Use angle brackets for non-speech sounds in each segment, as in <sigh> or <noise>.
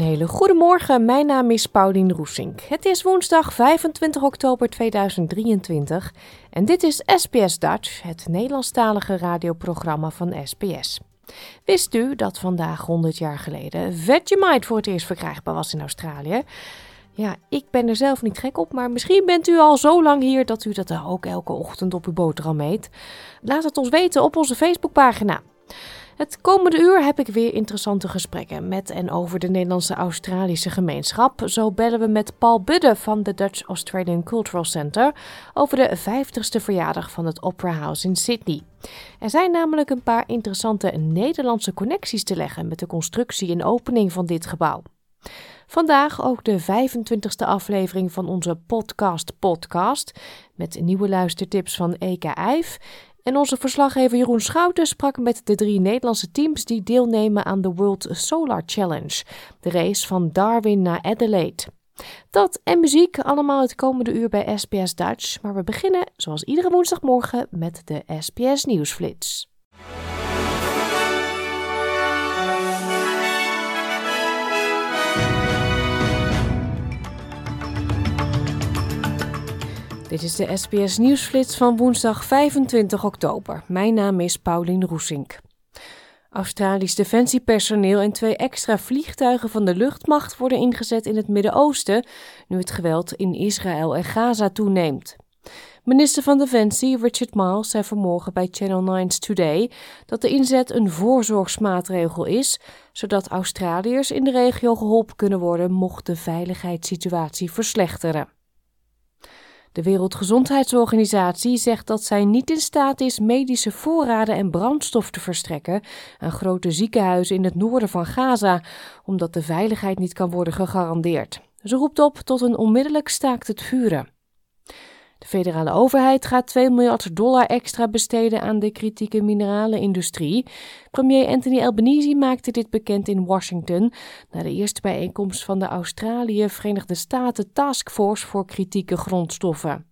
Een hele goede morgen, mijn naam is Paulien Roesink. Het is woensdag 25 oktober 2023 en dit is SBS Dutch, het Nederlandstalige radioprogramma van SBS. Wist u dat vandaag 100 jaar geleden Vegemite voor het eerst verkrijgbaar was in Australië? Ja, ik ben er zelf niet gek op, maar misschien bent u al zo lang hier dat u dat ook elke ochtend op uw boterham eet. Laat het ons weten op onze Facebookpagina. Het komende uur heb ik weer interessante gesprekken met en over de Nederlandse Australische gemeenschap. Zo bellen we met Paul Budde van de Dutch Australian Cultural Center over de 50ste verjaardag van het Opera House in Sydney. Er zijn namelijk een paar interessante Nederlandse connecties te leggen met de constructie en opening van dit gebouw. Vandaag ook de 25e aflevering van onze podcast Podcast met nieuwe luistertips van EK IJf en onze verslaggever Jeroen Schouten sprak met de drie Nederlandse teams die deelnemen aan de World Solar Challenge, de race van Darwin naar Adelaide. Dat en muziek allemaal het komende uur bij SBS Dutch, maar we beginnen zoals iedere woensdagmorgen met de SBS Nieuwsflits. Dit is de SBS Nieuwsflits van woensdag 25 oktober. Mijn naam is Paulien Roesink. Australisch defensiepersoneel en twee extra vliegtuigen van de luchtmacht worden ingezet in het Midden-Oosten, nu het geweld in Israël en Gaza toeneemt. Minister van Defensie Richard Miles zei vanmorgen bij Channel 9's Today dat de inzet een voorzorgsmaatregel is, zodat Australiërs in de regio geholpen kunnen worden mocht de veiligheidssituatie verslechteren. De Wereldgezondheidsorganisatie zegt dat zij niet in staat is medische voorraden en brandstof te verstrekken aan grote ziekenhuizen in het noorden van Gaza, omdat de veiligheid niet kan worden gegarandeerd. Ze roept op tot een onmiddellijk staakt het vuren. De federale overheid gaat 2 miljard dollar extra besteden aan de kritieke mineralenindustrie. Premier Anthony Albanese maakte dit bekend in Washington na de eerste bijeenkomst van de Australië-Verenigde Staten Taskforce voor kritieke grondstoffen.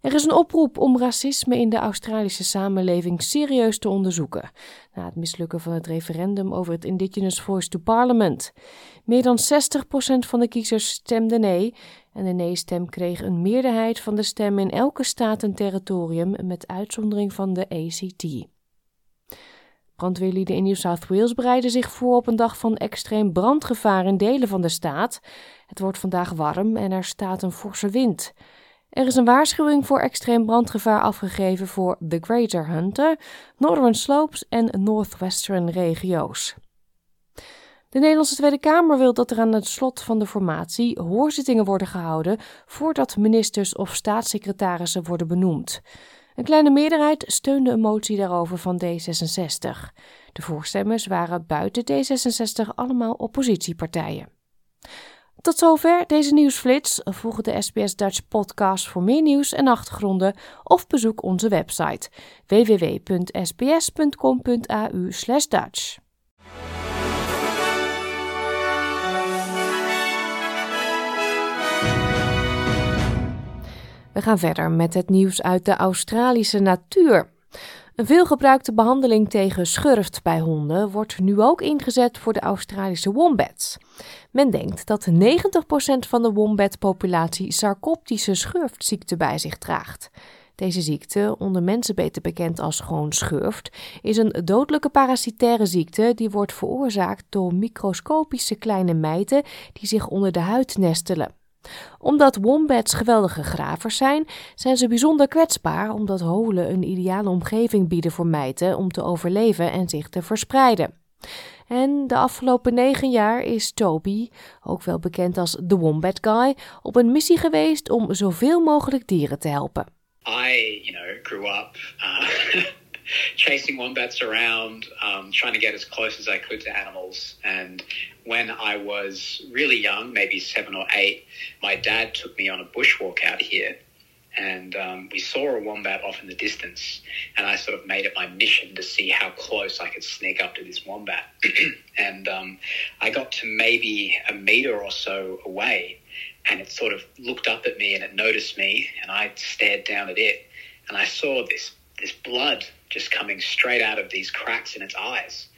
Er is een oproep om racisme in de Australische samenleving serieus te onderzoeken. Na het mislukken van het referendum over het Indigenous Voice to Parliament. Meer dan 60% van de kiezers stemde nee. En de nee-stem kreeg een meerderheid van de stemmen in elke staat en territorium, met uitzondering van de ACT. Brandweerlieden in New South Wales bereiden zich voor op een dag van extreem brandgevaar in delen van de staat. Het wordt vandaag warm en er staat een forse wind. Er is een waarschuwing voor extreem brandgevaar afgegeven voor de Greater Hunter, Northern Slopes en Northwestern regio's. De Nederlandse Tweede Kamer wil dat er aan het slot van de formatie hoorzittingen worden gehouden voordat ministers of staatssecretarissen worden benoemd. Een kleine meerderheid steunde een motie daarover van D66. De voorstemmers waren buiten D66 allemaal oppositiepartijen. Tot zover deze nieuwsflits. Volg de SBS Dutch podcast voor meer nieuws en achtergronden of bezoek onze website www.sbs.com.au/dutch. We gaan verder met het nieuws uit de Australische natuur. Een veelgebruikte behandeling tegen schurft bij honden wordt nu ook ingezet voor de Australische wombats. Men denkt dat 90% van de wombat-populatie sarcoptische schurftziekte bij zich draagt. Deze ziekte, onder mensen beter bekend als gewoon schurft, is een dodelijke parasitaire ziekte die wordt veroorzaakt door microscopische kleine mijten die zich onder de huid nestelen omdat wombats geweldige gravers zijn, zijn ze bijzonder kwetsbaar omdat holen een ideale omgeving bieden voor mijten om te overleven en zich te verspreiden. En de afgelopen negen jaar is Toby, ook wel bekend als The Wombat Guy, op een missie geweest om zoveel mogelijk dieren te helpen. I, you know, grew up uh, <laughs> chasing wombats around, um, trying to get as close as I could to animals. And when I was really young, maybe seven or eight, my dad took me on a bushwalk out here. And um, we saw a wombat off in the distance. And I sort of made it my mission to see how close I could sneak up to this wombat. <clears throat> and um, I got to maybe a meter or so away. And it sort of looked up at me and it noticed me. And I stared down at it. And I saw this, this blood just coming straight out of these cracks in its eyes.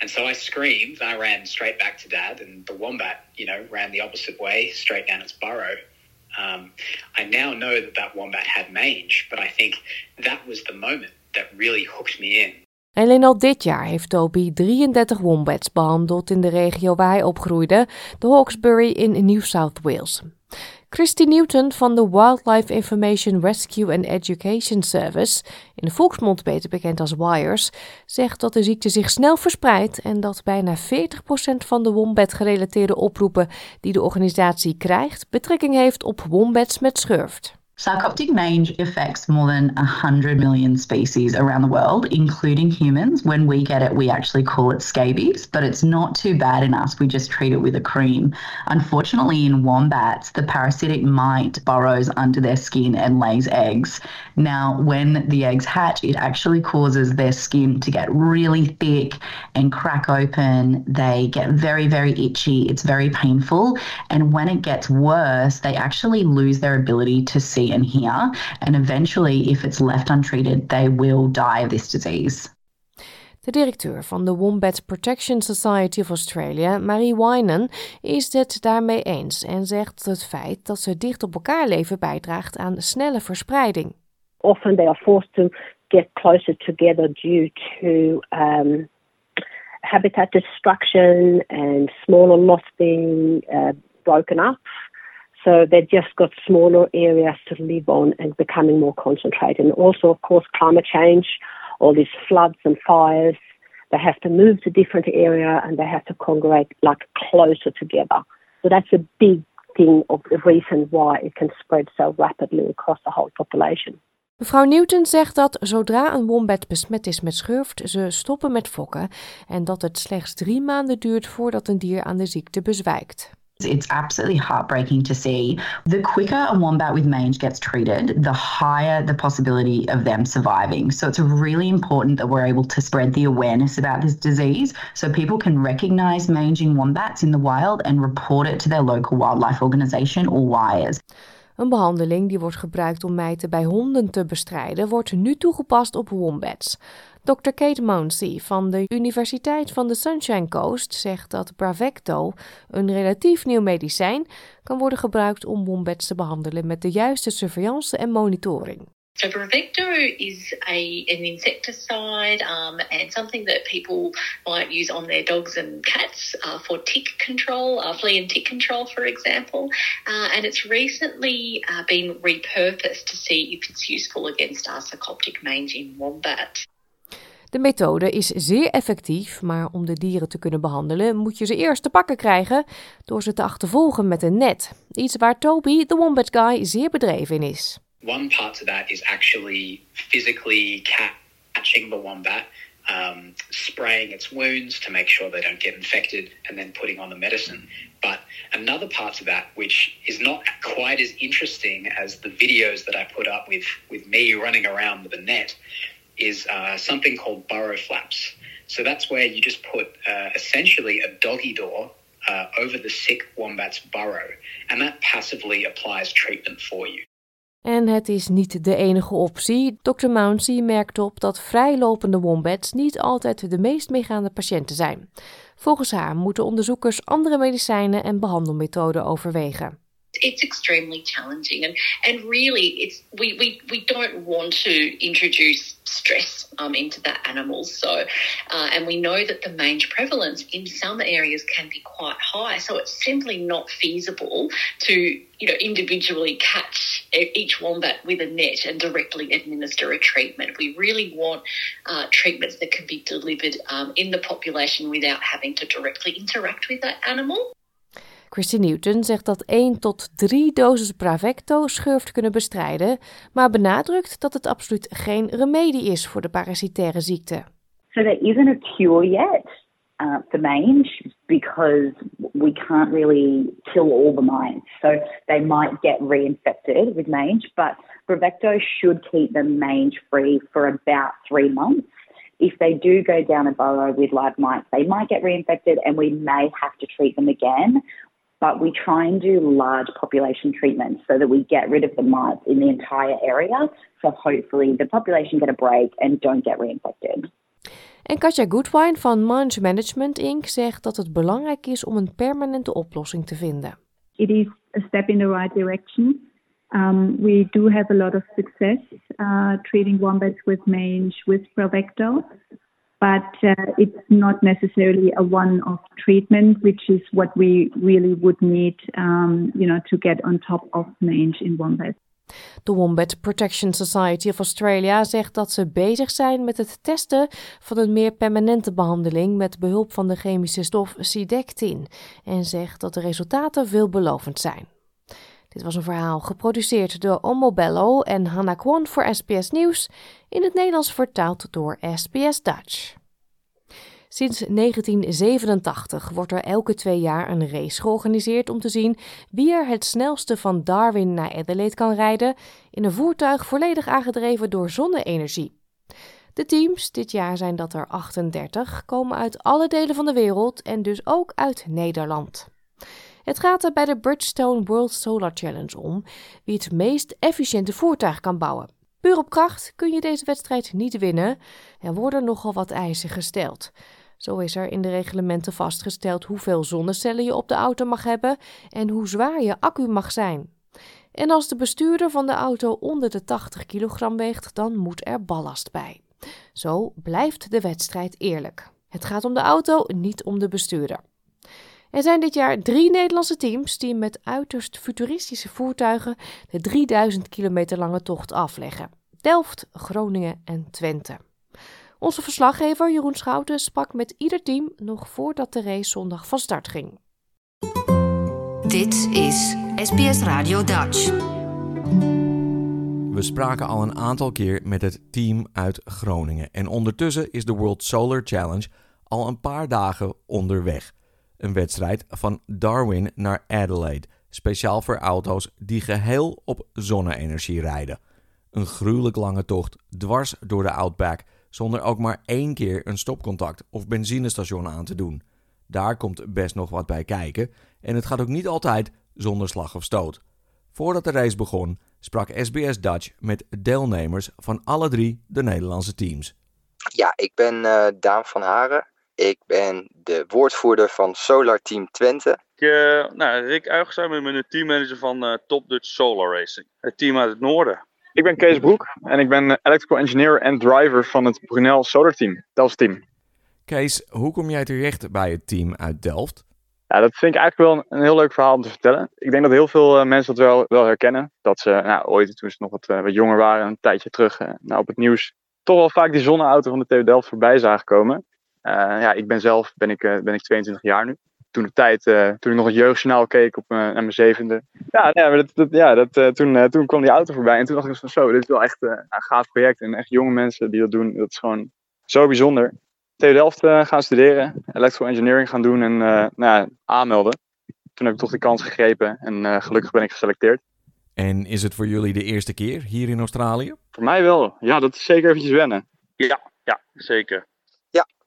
And so I screamed and I ran straight back to dad, and the wombat, you know, ran the opposite way, straight down its burrow. Um, I now know that that wombat had mange, but I think that was the moment that really hooked me in. Alleen al dit jaar heeft Toby 33 wombats behandeld in de regio waar hij opgroeide, de Hawkesbury in New South Wales. Christy Newton van de Wildlife Information Rescue and Education Service, in de volksmond beter bekend als WIRES, zegt dat de ziekte zich snel verspreidt en dat bijna 40% van de wombat-gerelateerde oproepen die de organisatie krijgt betrekking heeft op wombats met schurft. Sarcoptic mange affects more than 100 million species around the world, including humans. When we get it, we actually call it scabies, but it's not too bad in us. We just treat it with a cream. Unfortunately, in wombats, the parasitic mite burrows under their skin and lays eggs. Now, when the eggs hatch, it actually causes their skin to get really thick and crack open. They get very, very itchy. It's very painful. And when it gets worse, they actually lose their ability to see and hear. And eventually, if it's left untreated, they will die of this disease. De directeur van de Wombat Protection Society of Australia, Marie Wynan, is het daarmee eens en zegt het feit dat ze dicht op elkaar leven bijdraagt aan snelle verspreiding. Often they are forced to get closer together due to um, habitat destruction and smaller lots being uh, broken up. So they've just got smaller areas to live on and becoming more concentrated. And also, of course, climate change, all these floods and fires, they have to move to different area and they have to congregate like closer together. So that's a big thing of the reason why it can spread so rapidly across the whole population. Mevrouw Newton zegt dat zodra een wombat besmet is met schurft, ze stoppen met fokken en dat het slechts drie maanden duurt voordat een dier aan de ziekte bezwijkt. It's absolutely heartbreaking to see. The quicker a wombat with mange gets treated, the higher the possibility of them surviving. So it's really important that we're able to spread the awareness about this disease so people can recognize manging wombats in the wild and report it to their local wildlife organization or WIRES. Een behandeling die wordt gebruikt om mijten bij honden te bestrijden, wordt nu toegepast op wombats. Dr. Kate Mounsey van de Universiteit van de Sunshine Coast zegt dat Bravecto, een relatief nieuw medicijn, kan worden gebruikt om wombats te behandelen met de juiste surveillance en monitoring. So Bravecto is a an insecticide um, and something that people might use on their dogs and cats uh, for tick control, uh, flea and tick control, for example. Uh, and it's recently uh, been repurposed to see if it's useful against sarcoptic mange in wombat. De methode is zeer effectief, maar om de dieren te kunnen behandelen moet je ze eerst te pakken krijgen door ze te achtervolgen met een net. Iets waar Toby, de Wombat Guy, zeer bedreven in is. One part of that is actually physically catching the wombat, um, spraying its wounds to make sure they don't get infected, and then putting on the medicine. But another part of that, which is not quite as interesting as the videos that I put up with, with me running around with a net, is uh, something called burrow flaps. So that's where you just put uh, essentially a doggy door uh, over the sick wombat's burrow, and that passively applies treatment for you. En het is niet de enige optie. Dr. Mounsey merkt op dat vrijlopende wombats niet altijd de meest meegaande patiënten zijn. Volgens haar moeten onderzoekers andere medicijnen en behandelmethoden overwegen. It's extremely challenging, and and really, it's we we, we don't want to introduce stress um, into the animals. So, uh, and we know that the mange prevalence in some areas can be quite high. So it's simply not feasible to, you know, individually catch each wombat with a net and directly administer a treatment. We really want uh, treatments that can be delivered um, in the population without having to directly interact with that animal. Christy Newton zegt dat 1 tot 3 doses Pravecto schurft kunnen bestrijden, maar benadrukt dat het absoluut geen remedie is voor de parasitaire ziekte. So there isn't a cure yet uh, for mange because we can't really kill all the mites. So they might get reinfected with mange, but Pravecto should keep them mange free for about three months. If they do go down a burrow with live mites, they might get reinfected and we may have to treat them again. But we try and do large population treatments so that we get rid of the mites in the entire area. So hopefully the population get a break and don't get reinfected. En Katja Goodwine van Mange Management Inc. zegt dat het belangrijk is om een permanente oplossing te vinden. It is a step in the right direction. Um, we do have a lot of success uh, treating wombats with mange with Provecto but uh, it's not necessarily a one-off treatment, which is what we really would need, um, you know, to get on top of mange in wombats. De Wombat Protection Society of Australia zegt dat ze bezig zijn met het testen van een meer permanente behandeling met behulp van de chemische stof Sidectin en zegt dat de resultaten veelbelovend zijn. Dit was een verhaal geproduceerd door Omo Bello en Hannah Kwon voor SBS Nieuws, in het Nederlands vertaald door SBS Dutch. Sinds 1987 wordt er elke twee jaar een race georganiseerd om te zien wie er het snelste van Darwin naar Adelaide kan rijden in een voertuig volledig aangedreven door zonne-energie. De teams, dit jaar zijn dat er 38, komen uit alle delen van de wereld en dus ook uit Nederland. Het gaat er bij de Bridgestone World Solar Challenge om wie het meest efficiënte voertuig kan bouwen. Puur op kracht kun je deze wedstrijd niet winnen. Er worden nogal wat eisen gesteld. Zo is er in de reglementen vastgesteld hoeveel zonnecellen je op de auto mag hebben en hoe zwaar je accu mag zijn. En als de bestuurder van de auto onder de 80 kilogram weegt, dan moet er ballast bij. Zo blijft de wedstrijd eerlijk. Het gaat om de auto, niet om de bestuurder. Er zijn dit jaar drie Nederlandse teams die met uiterst futuristische voertuigen de 3000 kilometer lange tocht afleggen. Delft, Groningen en Twente. Onze verslaggever Jeroen Schouten sprak met ieder team nog voordat de race zondag van start ging. Dit is SBS Radio Dutch. We spraken al een aantal keer met het team uit Groningen en ondertussen is de World Solar Challenge al een paar dagen onderweg. Een wedstrijd van Darwin naar Adelaide, speciaal voor auto's die geheel op zonne-energie rijden. Een gruwelijk lange tocht dwars door de Outback zonder ook maar één keer een stopcontact of benzinestation aan te doen. Daar komt best nog wat bij kijken en het gaat ook niet altijd zonder slag of stoot. Voordat de race begon, sprak SBS Dutch met deelnemers van alle drie de Nederlandse teams. Ja, ik ben uh, Daan van Haren. Ik ben de woordvoerder van Solar Team Twente. Ik, uh, nou, Rick Uigzaam, ik ben de teammanager van uh, Top Dutch Solar Racing. Het team uit het noorden. Ik ben Kees Broek en ik ben electrical engineer en driver van het Brunel Solar Team, Delft Team. Kees, hoe kom jij terecht bij het team uit Delft? Ja, dat vind ik eigenlijk wel een, heel leuk verhaal om te vertellen. Ik denk dat heel veel uh, mensen dat wel, wel herkennen. Dat ze nou, ooit, toen ze nog wat, uh, wat jonger waren, een tijdje terug uh, nou, op het nieuws, toch wel vaak die zonneauto van de TU Delft voorbij zagen komen. Ja, ik ben zelf ben ik, ben ik 22 jaar nu toen de tijd, uh, toen ik nog het jeugdjournaal keek op, uh, naar mijn zevende. Ja, nee, maar dat, dat, ja dat, uh, toen, toen kwam die auto voorbij en toen dacht ik van zo, dit is wel echt een gaaf project. En echt jonge mensen die dat doen, dat is gewoon zo bijzonder. TU Delft gaan studeren, electrical engineering gaan doen en nou ja, aanmelden. Toen heb ik toch de kans gegrepen en gelukkig ben ik geselecteerd. En is het voor jullie de eerste keer hier in Australië? Voor mij wel. Ja, dat is zeker eventjes wennen. Ja, ja zeker.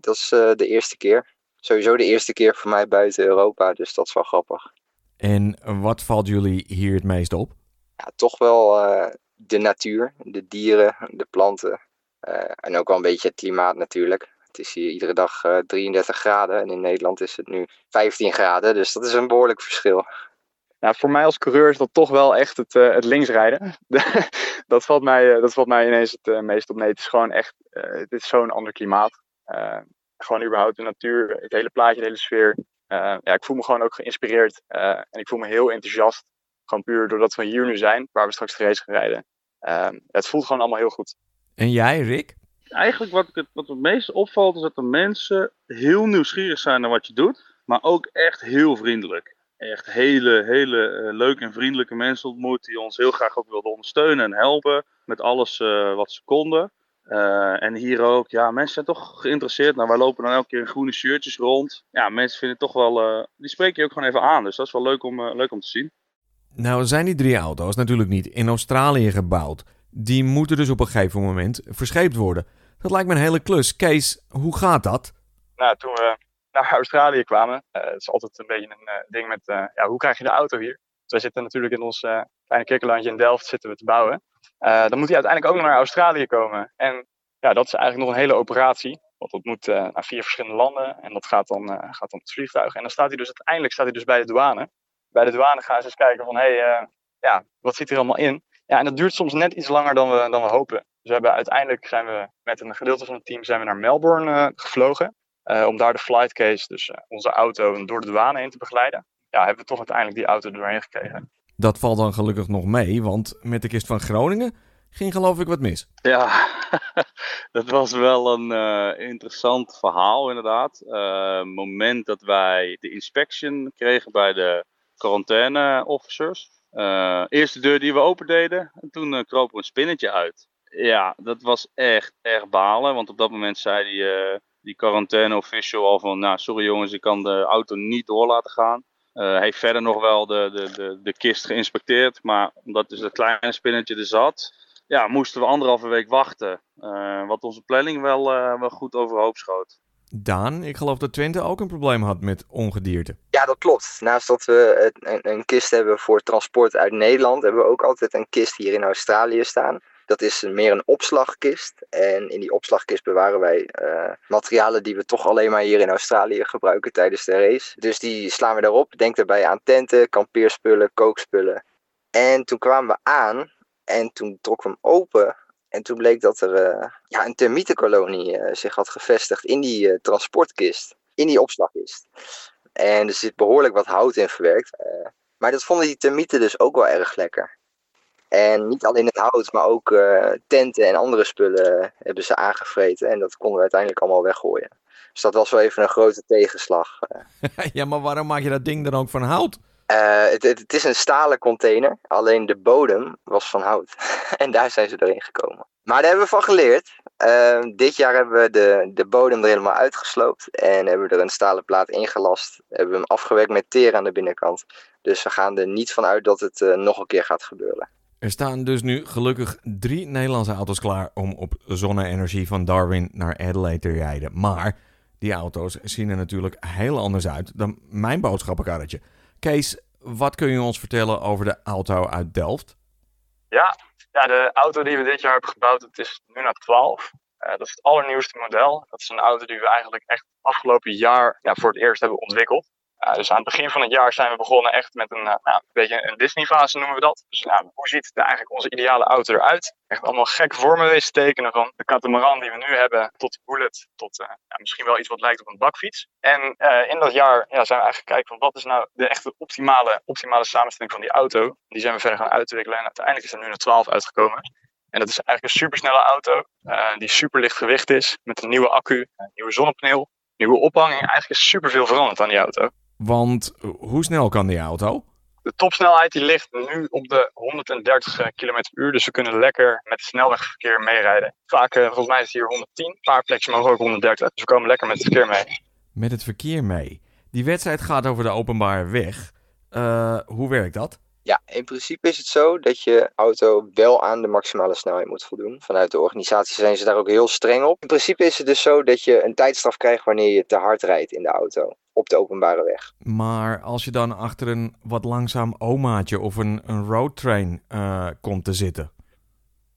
Dat is de eerste keer sowieso de eerste keer voor mij buiten Europa, dus dat is wel grappig. En wat valt jullie hier het meest op? Ja, toch wel uh, de natuur, de dieren, de planten uh, en ook wel een beetje het klimaat natuurlijk. Het is hier iedere dag uh, 33 graden en in Nederland is het nu 15 graden, dus dat is een behoorlijk verschil. Nou, voor mij als coureur is dat toch wel echt het, uh, het linksrijden. <laughs> dat, valt mij, dat valt mij ineens het meest op. Nee, het is gewoon echt, het is zo'n ander klimaat. Gewoon überhaupt de natuur, het hele plaatje, de hele sfeer. ja, ik voel me gewoon ook geïnspireerd. en ik voel me heel enthousiast. Gewoon puur doordat we hier nu zijn, waar we straks de race gaan rijden. het voelt gewoon allemaal heel goed. En jij, Rick? Eigenlijk wat, het, wat het meest opvalt is dat de mensen heel nieuwsgierig zijn naar wat je doet, maar ook echt heel vriendelijk. Echt hele, hele uh, leuke en vriendelijke mensen ontmoet die ons heel graag ook wilden ondersteunen en helpen met alles uh, wat ze konden. Uh, en hier ook, ja, mensen zijn toch geïnteresseerd. Nou, wij lopen dan elke keer in groene shirtjes rond. Ja, mensen vinden het toch wel, die spreken je ook gewoon even aan. Dus dat is wel leuk om, leuk om te zien. Nou, zijn die drie auto's natuurlijk niet in Australië gebouwd. Die moeten dus op een gegeven moment verscheept worden. Dat lijkt me een hele klus. Kees, hoe gaat dat? Nou, toen we naar Australië kwamen, uh, het is altijd een beetje een uh, ding met, uh, ja, hoe krijg je de auto hier? Dus wij zitten natuurlijk in ons kleine kikkerlandje in Delft zitten we te bouwen. Dan moet hij uiteindelijk ook nog naar Australië komen. En ja, dat is eigenlijk nog een hele operatie. Want dat moet naar vier verschillende landen en dat gaat dan, gaat dan het vliegtuig. En dan staat hij dus uiteindelijk staat hij dus bij de douane. Bij de douane gaan ze eens kijken van, hé, hey, ja, wat zit er allemaal in? Ja, en dat duurt soms net iets langer dan we, dan we hopen. Dus we hebben uiteindelijk zijn we met een gedeelte van het team zijn we naar Melbourne gevlogen. Om daar de flight case, dus onze auto, door de douane heen te begeleiden. Ja, hebben we toch uiteindelijk die auto doorheen gekregen. Dat valt dan gelukkig nog mee, want met de kist van Groningen ging geloof ik wat mis. Ja, <laughs> dat was wel een interessant verhaal inderdaad. Het moment dat wij de inspection kregen bij de quarantaine officers, uh, eerst de deur die we open deden en toen uh, kroop er een spinnetje uit. Ja, dat was echt erg balen, want op dat moment zei die, uh, die quarantaine official al van, nou sorry jongens, ik kan de auto niet door laten gaan. Hij heeft verder nog wel de, de, de, de kist geïnspecteerd, maar omdat dus dat kleine spinnetje er zat, ja, moesten we anderhalve week wachten. wat onze planning wel, wel goed overhoop schoot. Daan, ik geloof dat Twente ook een probleem had met ongedierte. Ja, dat klopt. Naast dat we een, een, kist hebben voor transport uit Nederland, hebben we ook altijd een kist hier in Australië staan. Dat is meer een opslagkist. En in die opslagkist bewaren wij uh, materialen die we toch alleen maar hier in Australië gebruiken tijdens de race. Dus die slaan we daarop. Denk daarbij aan tenten, kampeerspullen, kookspullen. En toen kwamen we aan en toen trokken we hem open. En toen bleek dat er uh, ja, een termietenkolonie uh, zich had gevestigd in die transportkist, in die opslagkist. En er zit behoorlijk wat hout in verwerkt. maar dat vonden die termieten dus ook wel erg lekker. En niet alleen het hout, maar ook tenten en andere spullen hebben ze aangevreten. En dat konden we uiteindelijk allemaal weggooien. Dus dat was wel even een grote tegenslag. <laughs> ja, maar waarom maak je dat ding dan ook van hout? Uh, het, het, het, is een stalen container, alleen de bodem was van hout. <laughs> en daar zijn ze doorheen gekomen. Maar daar hebben we van geleerd. Uh, dit jaar hebben we de, de bodem er helemaal uitgesloopt. En hebben we er een stalen plaat ingelast. Hebben we hem afgewerkt met teer aan de binnenkant. Dus we gaan er niet van uit dat het uh, nog een keer gaat gebeuren. Er staan dus nu gelukkig drie Nederlandse auto's klaar om op zonne-energie van Darwin naar Adelaide te rijden. Maar die auto's zien er natuurlijk heel anders uit dan mijn boodschappenkarretje. Kees, wat kun je ons vertellen over de auto uit Delft? Ja, ja de auto die we dit jaar hebben gebouwd, het is nu naar 12. Uh, dat is het allernieuwste model. Dat is een auto die we eigenlijk echt afgelopen jaar ja, voor het eerst hebben ontwikkeld. Dus aan het begin van het jaar zijn we begonnen echt met een, uh, nou, een beetje een Disney-fase noemen we dat. Dus nou, hoe ziet eigenlijk onze ideale auto eruit? Echt allemaal gekke vormen wezen tekenen van de catamaran die we nu hebben tot de bullet, tot uh, ja, misschien wel iets wat lijkt op een bakfiets. En in dat jaar ja, zijn we eigenlijk kijken van wat is nou de echte optimale, optimale samenstelling van die auto. Die zijn we verder gaan uitwikkelen en uiteindelijk is er nu een 12 uitgekomen. En dat is eigenlijk een supersnelle auto die super licht gewicht is met een nieuwe accu, een nieuwe zonnepaneel, nieuwe ophanging. Eigenlijk is super veel veranderd aan die auto. Want hoe snel kan die auto? De topsnelheid die ligt nu op de 130 km per uur. Dus we kunnen lekker met het snelwegverkeer meerijden. Vaak, uh, volgens mij is het hier 110. Een paar plekjes mogen ook 130. Dus we komen lekker met het verkeer mee. Met het verkeer mee. Die wedstrijd gaat over de openbare weg. Uh, hoe werkt dat? Ja, in principe is het zo dat je auto wel aan de maximale snelheid moet voldoen. Vanuit de organisatie zijn ze daar ook heel streng op. In principe is het dus zo dat je een tijdstraf krijgt wanneer je te hard rijdt in de auto. Op de openbare weg. Maar als je dan achter een wat langzaam omaatje of een, een roadtrain uh, komt te zitten?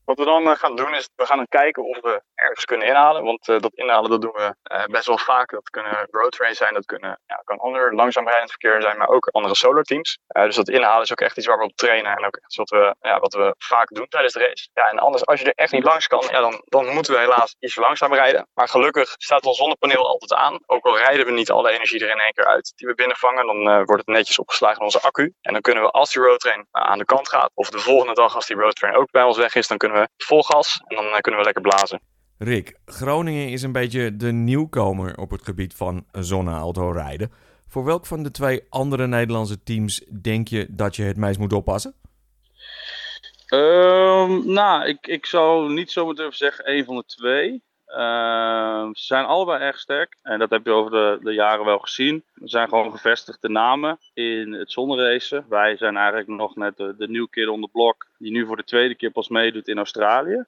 Wat we dan eh, gaan doen is, we gaan dan kijken of we ergens kunnen inhalen. Want uh, dat inhalen dat doen we uh, best wel vaak. Dat kunnen road trains zijn, dat kunnen, ja, kan ander langzaam rijdend verkeer zijn, maar ook andere solar teams. dus dat inhalen is ook echt iets waar we op trainen en ook echt wat we, ja, wat we vaak doen tijdens de race. Ja, en anders, als je er echt niet langs kan, ja, dan, dan moeten we helaas iets langzaam rijden. Maar gelukkig staat ons zonnepaneel altijd aan. Ook al rijden we niet alle energie er in één keer uit die we binnenvangen, dan wordt het netjes opgeslagen in onze accu. En dan kunnen we als die roadtrain aan de kant gaat, of de volgende dag als die roadtrain ook bij ons weg is, dan kunnen we vol gas en dan eh, kunnen we lekker blazen. Rick, Groningen is een beetje de nieuwkomer op het gebied van zonneauto rijden. Voor welk van de twee andere Nederlandse teams denk je dat je het meest moet oppassen? Um, nou, ik, ik zou niet zo durven zeggen één van de twee. Uh, ze zijn allebei erg sterk. En dat heb je over de, de jaren wel gezien. Er zijn gewoon gevestigde namen in het zonneracen. Wij zijn eigenlijk nog net de, de nieuwe kid on the block. Die nu voor de tweede keer pas meedoet in Australië.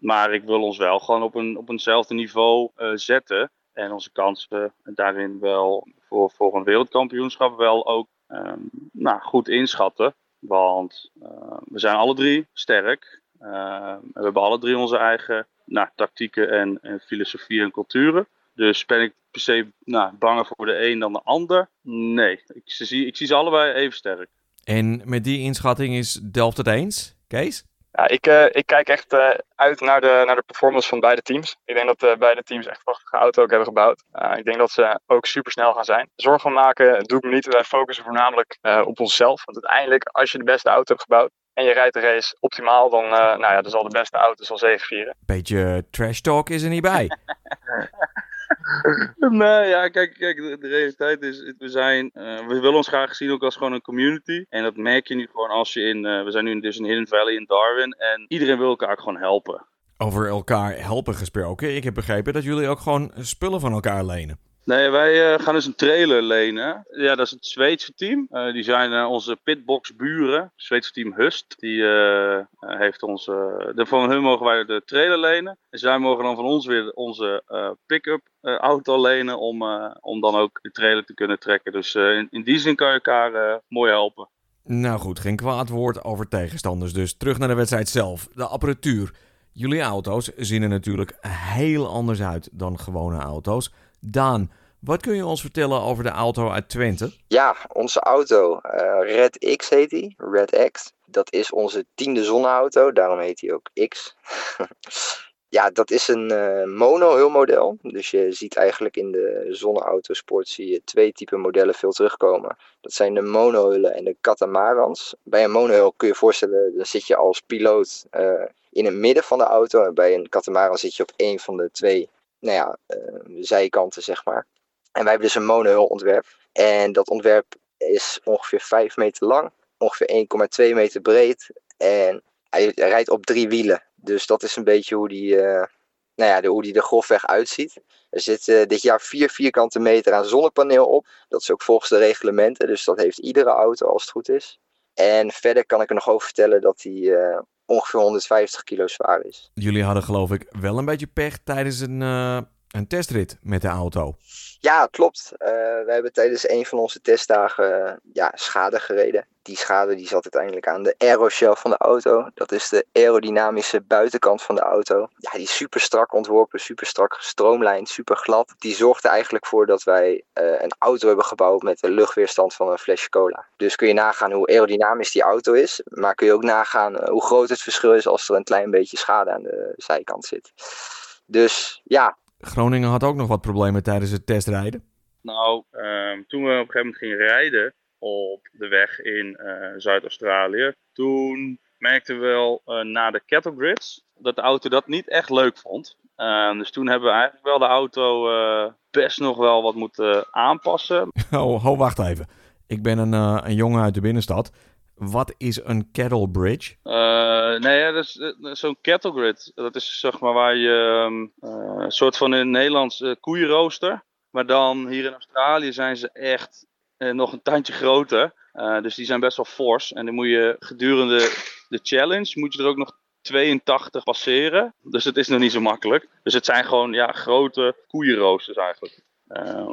Maar ik wil ons wel gewoon op, een, op eenzelfde niveau uh, zetten. En onze kansen daarin wel voor, voor een wereldkampioenschap wel ook um, nou, goed inschatten. Want uh, we zijn alle drie sterk. Uh, we hebben alle drie onze eigen nou, tactieken en, en filosofie en culturen. Dus ben ik per se nou, banger voor de een dan de ander? Nee, ik zie, ik zie ze allebei even sterk. En met die inschatting is Delft het eens, Kees? Ja, ik, uh, ik kijk echt uh, uit naar de, naar de performance van beide teams. Ik denk dat uh, beide teams echt prachtige auto ook hebben gebouwd. ik denk dat ze ook super snel gaan zijn. Zorgen maken doe ik me niet. Wij focussen voornamelijk op onszelf. Want uiteindelijk, als je de beste auto hebt gebouwd, en je rijdt de race optimaal, dan, uh, nou ja, dan zal de beste auto zal zegevieren. Beetje trash talk is er niet bij. <laughs> nee, ja, kijk, kijk de, de, realiteit is, we zijn, uh, we willen ons graag zien ook als gewoon een community. En dat merk je nu gewoon als je in, uh, we zijn nu dus in Hidden Valley in Darwin en iedereen wil elkaar gewoon helpen. Over elkaar helpen gesproken, ik heb begrepen dat jullie ook gewoon spullen van elkaar lenen. Nee, wij uh, gaan dus een trailer lenen. Ja, dat is het Zweedse team. Uh, die zijn uh, onze pitbox buren. Het Zweedse team Hust. Die heeft ons. de, van hun mogen wij de trailer lenen. En zij mogen dan van ons weer onze pick-up auto lenen. Om, om dan ook de trailer te kunnen trekken. Dus in, in, die zin kan je elkaar mooi helpen. Nou goed, geen kwaad woord over tegenstanders. Dus terug naar de wedstrijd zelf. De apparatuur. Jullie auto's zien er natuurlijk heel anders uit dan gewone auto's. Daan, wat kun je ons vertellen over de auto uit Twente? Ja, onze auto, uh, Red X heet die, Red X. Dat is onze tiende zonneauto, daarom heet hij ook X. <laughs> ja, dat is een uh, mono-hulmodel. Dus je ziet eigenlijk in de zonneautosport zie je twee typen modellen veel terugkomen. Dat zijn de monohullen en de catamarans. Bij een monohul kun je je voorstellen, dan zit je als piloot uh, in het midden van de auto. En bij een catamaran zit je op een van de twee nou ja, uh, zijkanten, zeg maar. En wij hebben dus een monohull ontwerp. En dat ontwerp is ongeveer 5 meter lang, ongeveer 1,2 meter breed. En hij rijdt op drie wielen. Dus dat is een beetje hoe die, uh, nou ja, de, hoe die er grofweg uitziet. Er zit uh, dit jaar 4 vierkante meter aan zonnepaneel op. Dat is ook volgens de reglementen. Dus dat heeft iedere auto als het goed is. En verder kan ik er nog over vertellen dat hij uh, ongeveer 150 kilo zwaar is. Jullie hadden geloof ik wel een beetje pech tijdens een, uh, een testrit met de auto. Ja, klopt. Uh, we hebben tijdens een van onze testdagen uh, ja, schade gereden. Die schade die zat uiteindelijk aan de aeroshell van de auto. Dat is de aerodynamische buitenkant van de auto. Ja, die is super strak ontworpen, super strak gestroomlijnd, super glad. Die zorgt er eigenlijk voor dat wij uh, een auto hebben gebouwd met een luchtweerstand van een flesje cola. Dus kun je nagaan hoe aerodynamisch die auto is. Maar kun je ook nagaan hoe groot het verschil is als er een klein beetje schade aan de zijkant zit. Dus ja, Groningen had ook nog wat problemen tijdens het testrijden. Nou, um, toen we op een gegeven moment gingen rijden op de weg in uh, Zuid-Australië, toen merkten we wel uh, na de grids dat de auto dat niet echt leuk vond. Uh, dus toen hebben we eigenlijk wel de auto uh, best nog wel wat moeten aanpassen. <laughs> Oh, ho, wacht even. Ik ben een, een jongen uit de binnenstad. Wat is een kettle bridge? Uh, nee, ja, dat is uh, zo'n kettle grid. Dat is zeg maar waar je uh, een soort van in Nederlands koeienrooster. Maar dan hier in Australië zijn ze echt nog een tandje groter. dus die zijn best wel fors. En dan moet je gedurende de challenge moet je er ook nog 82 passeren. Dus het is nog niet zo makkelijk. Dus het zijn gewoon ja, grote koeienroosters eigenlijk.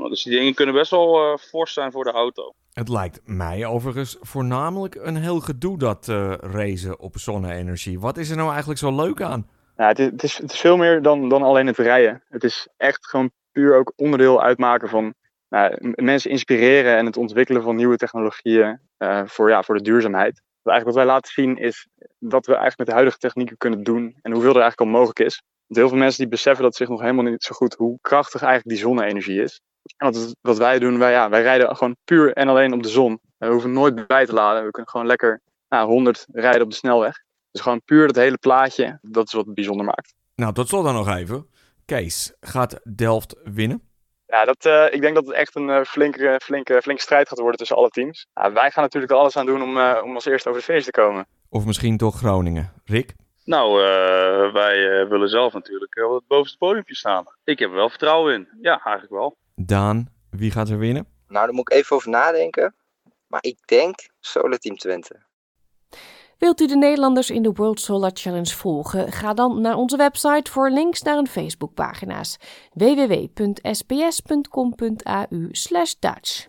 dus die dingen kunnen best wel fors zijn voor de auto. Het lijkt mij overigens voornamelijk een heel gedoe dat uh, racen op zonne-energie. Wat is er nou eigenlijk zo leuk aan? Ja, het, is, het, is, veel meer dan, dan alleen het rijden. Het is echt gewoon puur ook onderdeel uitmaken van nou, mensen inspireren en het ontwikkelen van nieuwe technologieën uh, voor, ja, voor de duurzaamheid. Wat, eigenlijk wat wij laten zien is wat we eigenlijk met de huidige technieken kunnen doen en hoeveel er eigenlijk al mogelijk is. Want heel veel mensen die beseffen dat zich nog helemaal niet zo goed hoe krachtig eigenlijk die zonne-energie is. En wat, wat wij doen, wij, ja, wij rijden gewoon puur en alleen op de zon. We hoeven nooit bij te laden. We kunnen gewoon lekker nou, 100 rijden op de snelweg. Dus gewoon puur dat hele plaatje, dat is wat het bijzonder maakt. Nou, tot slot dan nog even. Kees, gaat Delft winnen? Ja, dat, uh, ik denk dat het echt een uh, flinke, flinke, flinke strijd gaat worden tussen alle teams. Ja, wij gaan natuurlijk er alles aan doen om, uh, om als eerste over de feest te komen. Of misschien toch Groningen. Rick? Nou, wij willen zelf natuurlijk op het bovenste podiumpje staan. Ik heb er wel vertrouwen in. Ja, eigenlijk wel. Daan, wie gaat er winnen? Nou, daar moet ik even over nadenken. Maar ik denk Solar Team Twente. Wilt u de Nederlanders in de World Solar Challenge volgen? Ga dan naar onze website voor links naar een Facebookpagina's www.sbs.com.au/dutch.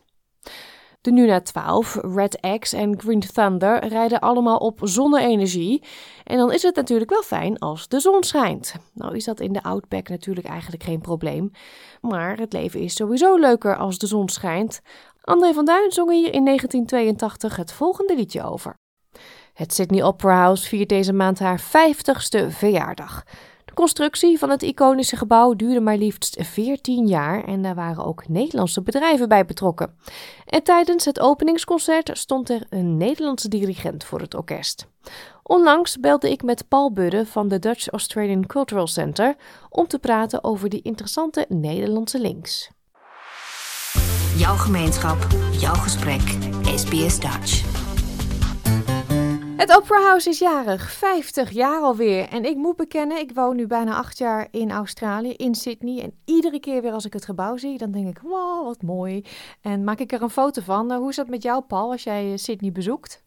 De Nuna 12, Red X en Green Thunder rijden allemaal op zonne-energie. En dan is het natuurlijk wel fijn als de zon schijnt. Nou is dat in de Outback natuurlijk eigenlijk geen probleem. Maar het leven is sowieso leuker als de zon schijnt. André van Duin zong hier in 1982 het volgende liedje over. Het Sydney Opera House viert deze maand haar 50ste verjaardag. Constructie van het iconische gebouw duurde maar liefst 14 jaar en daar waren ook Nederlandse bedrijven bij betrokken. En tijdens het openingsconcert stond er een Nederlandse dirigent voor het orkest. Onlangs belde ik met Paul Budde van de Dutch Australian Cultural Center om te praten over die interessante Nederlandse links. Jouw gemeenschap, jouw gesprek, SBS Dutch. Het Opera House is jarig, 50 jaar alweer. En ik moet bekennen, ik woon nu bijna acht jaar in Australië, in Sydney. En iedere keer weer als ik het gebouw zie, dan denk ik, wow, wat mooi. En maak ik er een foto van. hoe is dat met jou, Paul, als jij eh, Sydney bezoekt?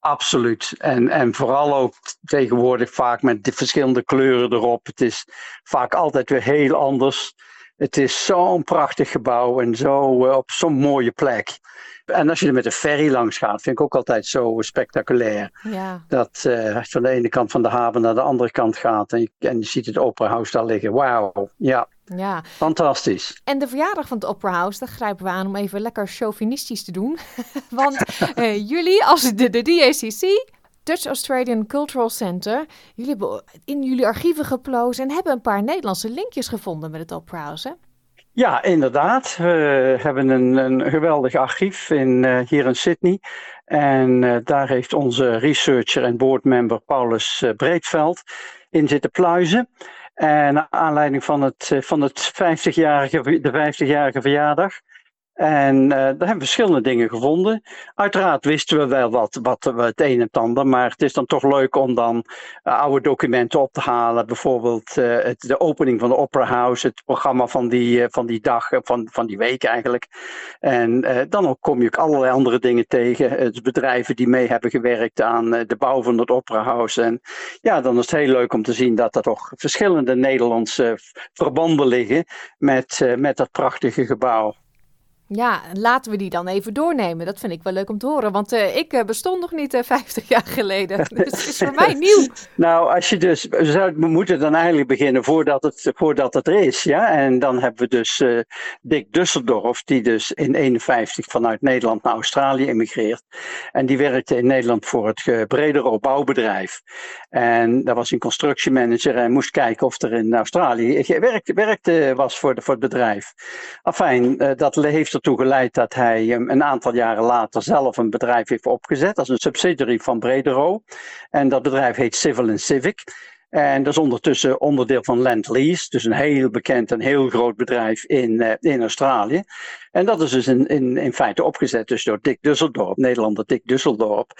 Absoluut. En, en vooral ook tegenwoordig vaak met de verschillende kleuren erop. Het is vaak altijd weer heel anders. Het is zo'n prachtig gebouw en zo uh, op zo'n mooie plek. En als je er met een ferry langs gaat, vind ik ook altijd zo spectaculair. Ja. Dat uh, als je van de ene kant van de haven naar de andere kant gaat en je, en je ziet het Opera House daar liggen. Wauw, ja. Ja. Fantastisch. En de verjaardag van het Opera House, daar grijpen we aan om even lekker chauvinistisch te doen. <laughs> Want uh, jullie als de, de DACC, Dutch Australian Cultural Center, jullie hebben in jullie archieven geplozen en hebben een paar Nederlandse linkjes gevonden met het Opera House, hè? Ja, inderdaad. We hebben een, een geweldig archief in, uh, hier in Sydney. En uh, daar heeft onze researcher en boardmember Paulus uh, Breedveld in zitten pluizen. En naar aanleiding van, het, van het 50-jarige, de 50-jarige verjaardag en uh, daar hebben we verschillende dingen gevonden. Uiteraard wisten we wel wat, wat, het een en ander, maar het is dan toch leuk om dan uh, oude documenten op te halen. Bijvoorbeeld uh, het, de opening van de Opera House, het programma van die, van die dag, van, van die week eigenlijk. En dan ook kom je ook allerlei andere dingen tegen. Het bedrijven die mee hebben gewerkt aan de bouw van het Opera House. En ja, dan is het heel leuk om te zien dat er toch verschillende Nederlandse verbanden liggen met, met dat prachtige gebouw. Ja, laten we die dan even doornemen. Dat vind ik wel leuk om te horen, want uh, ik uh, bestond nog niet uh, eh, <laughs> 50 jaar geleden. Dus het is voor mij <laughs> nieuw. Nou, als je dus, we moeten dan eigenlijk beginnen voordat het, voordat het er is. Ja? En dan hebben we dus Dick Dusseldorf, die dus in 51 vanuit Nederland naar Australië emigreert. En die werkte in Nederland voor het bredere bouwbedrijf. En daar was een constructiemanager en moest kijken of er in Australië werkte, werkte was voor, de, voor het bedrijf. Afijn, dat heeft ertoe geleid dat hij een aantal jaren later zelf een bedrijf heeft opgezet als een subsidiary van Bredero. En dat bedrijf heet Civil and Civic. En dat is ondertussen onderdeel van Land Lease, dus een heel bekend en heel groot bedrijf in, uh, in Australië. En dat is dus in, in, in feite opgezet dus door Dick Dusseldorp, Nederlander Dick Dusseldorp.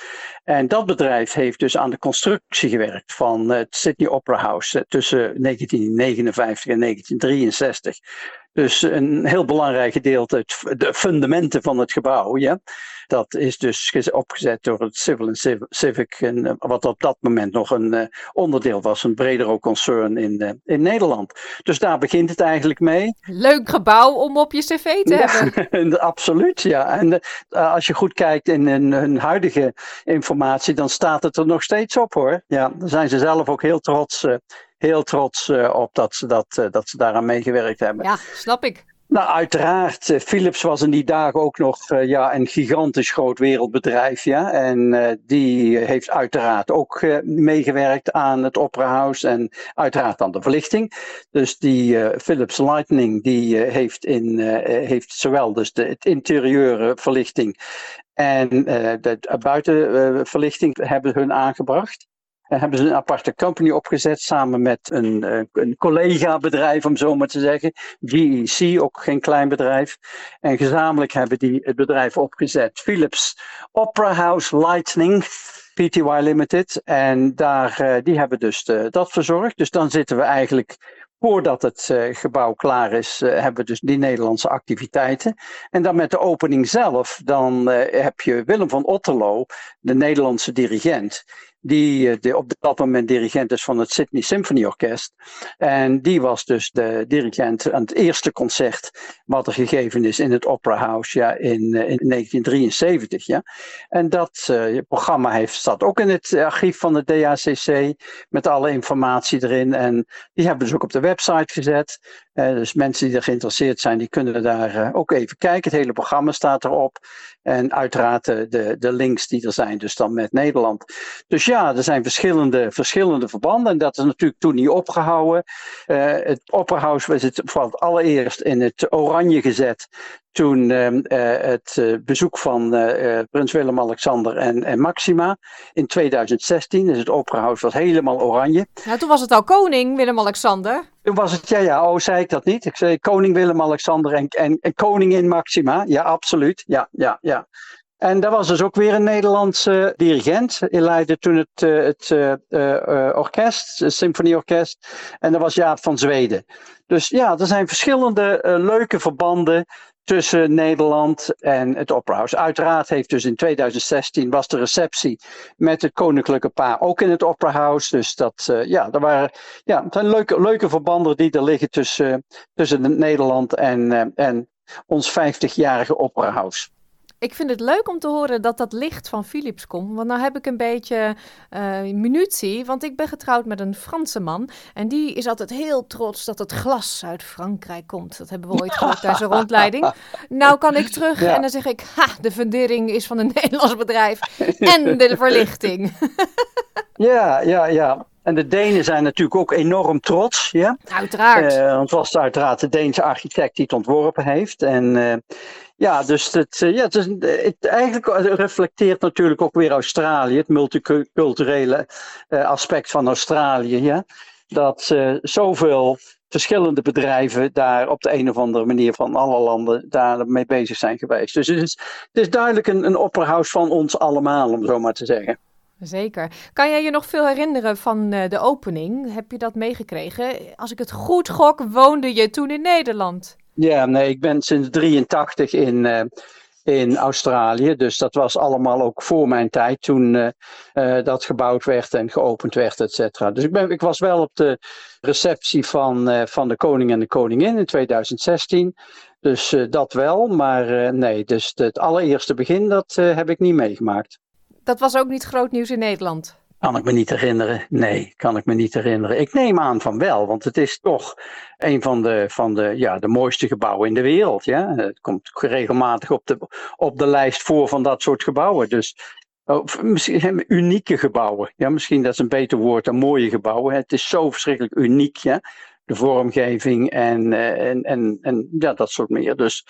En dat bedrijf heeft dus aan de constructie gewerkt van het Sydney Opera House tussen 1959 en 1963. Dus een heel belangrijk gedeelte, de fundamenten van het gebouw, ja. Dat is dus opgezet door het Civil and Civic, en, eh, wat op dat moment nog een uh, onderdeel was, een bredere concern in, uh, in Nederland. Dus daar begint het eigenlijk mee. Leuk gebouw om op je cv te hebben. <laughs> Absoluut, ja. En als je goed kijkt in hun huidige informatie, dan staat het er nog steeds op hoor. Ja, daar zijn ze zelf ook heel trots heel trots op dat ze, dat, dat ze daaraan meegewerkt hebben. Ja, snap ik. Nou, uiteraard. Uh, Philips was in die dagen ook nog uh, ja, een gigantisch groot wereldbedrijf. Ja? En uh, die heeft uiteraard ook meegewerkt aan het Opera House en uiteraard aan de verlichting. Dus die Philips Lightning die heeft, in, heeft zowel dus de het interieure verlichting en de buitenverlichting hebben hun aangebracht hebben ze een aparte company opgezet samen met een, eh, een collega-bedrijf, om zo maar te zeggen. GEC, ook geen klein bedrijf. En gezamenlijk hebben die het bedrijf opgezet. Philips Opera House Lightning. PTY Limited. En daar, uh, die hebben dus de, dat verzorgd. Dus dan zitten we eigenlijk Voordat het gebouw klaar is, hebben we dus die Nederlandse activiteiten. En dan met de opening zelf, dan heb je Willem van Otterlo, de Nederlandse dirigent die, eh, op dat moment dirigent is van het Sydney Symphony Orkest. En die was dus de dirigent aan het eerste concert wat er gegeven is in het Opera House ja, in, eh, in 1973. Ja. En dat uh, programma heeft, staat ook in het archief van de DACC met alle informatie erin. En die hebben ze ook op de website gezet. Dus mensen die er geïnteresseerd zijn, die kunnen daar uh, ook even kijken. Het hele programma staat erop. En uiteraard de, de links die er zijn, dus dan met Nederland. Dus ja, er zijn verschillende, verschillende verbanden. En dat is natuurlijk toen niet opgehouden. Uh, het Opperhouse was het voor het allereerst in het oranje gezet toen uh, het uh, bezoek van uh, prins Willem-Alexander en, en, Maxima in 2016. Dus het Operahuis was helemaal oranje. Nou, toen was het al koning Willem-Alexander. Toen was het, ja, ja, oh, zei ik dat niet? Ik zei koning Willem-Alexander en, en, en koningin Maxima. Ja, absoluut. Ja, ja, ja. En daar was dus ook weer een Nederlandse dirigent. Hij leidde toen het, het uh, orkest, het symfonieorkest. En dat was Jaap van Zweden. Dus ja, er zijn verschillende leuke verbanden tussen Nederland en het Operahuis. Uiteraard heeft dus in 2016 was de receptie met het koninklijke paar ook in het Operahuis. Dus dat, uh, ja, er waren, ja, het zijn leuke, leuke verbanden die er liggen tussen, tussen Nederland en, uh, en ons 50-jarige Operahuis. Ik vind het leuk om te horen dat dat licht van Philips komt. Want nou heb ik een beetje uh, munitie. Want ik ben getrouwd met een Franse man. En die is altijd heel trots dat het glas uit Frankrijk komt. Dat hebben we ooit gehoord tijdens een rondleiding. Nou kan ik terug en dan zeg ik... Ha, de fundering is van een <laughs> Nederlands bedrijf. En de <laughs> verlichting. <laughs> ja, ja, ja. En de Denen zijn natuurlijk ook enorm trots. Ja? Uiteraard. Uh, want het was uiteraard de Deense architect die het ontworpen heeft. En uh, ja, dus het, uh, ja, het, is, het, eigenlijk reflecteert natuurlijk ook weer Australië, het multiculturele aspect van Australië. Ja? Dat zoveel verschillende bedrijven daar op de een of andere manier van alle landen daar mee bezig zijn geweest. Dus het is, het is duidelijk een, een opperhouse van ons allemaal, om zo maar te zeggen. Zeker. Kan jij je nog veel herinneren van de opening? Heb je dat meegekregen? Als ik het goed gok, woonde je toen in Nederland? Ja, nee, ik ben sinds 83 in, uh, in Australië. Dus dat was allemaal ook voor mijn tijd toen uh, dat gebouwd werd en geopend werd, et cetera. Dus ik, ben, ik was wel op de receptie van, van de koning en de koningin in 2016. Dus dat wel, maar nee, dus het allereerste begin, dat heb ik niet meegemaakt. Dat was ook niet groot nieuws in Nederland. Kan ik me niet herinneren. Nee, kan ik me niet herinneren. Ik neem aan van wel, want het is toch een van de, van de, ja, de mooiste gebouwen in de wereld. Ja? Het komt regelmatig op de, op de lijst voor van dat soort gebouwen. Dus of misschien unieke gebouwen. Ja, misschien dat is een beter woord dan mooie gebouwen. Het is zo verschrikkelijk uniek, ja? de vormgeving en, eh, en, en, en ja, dat soort meer. Dus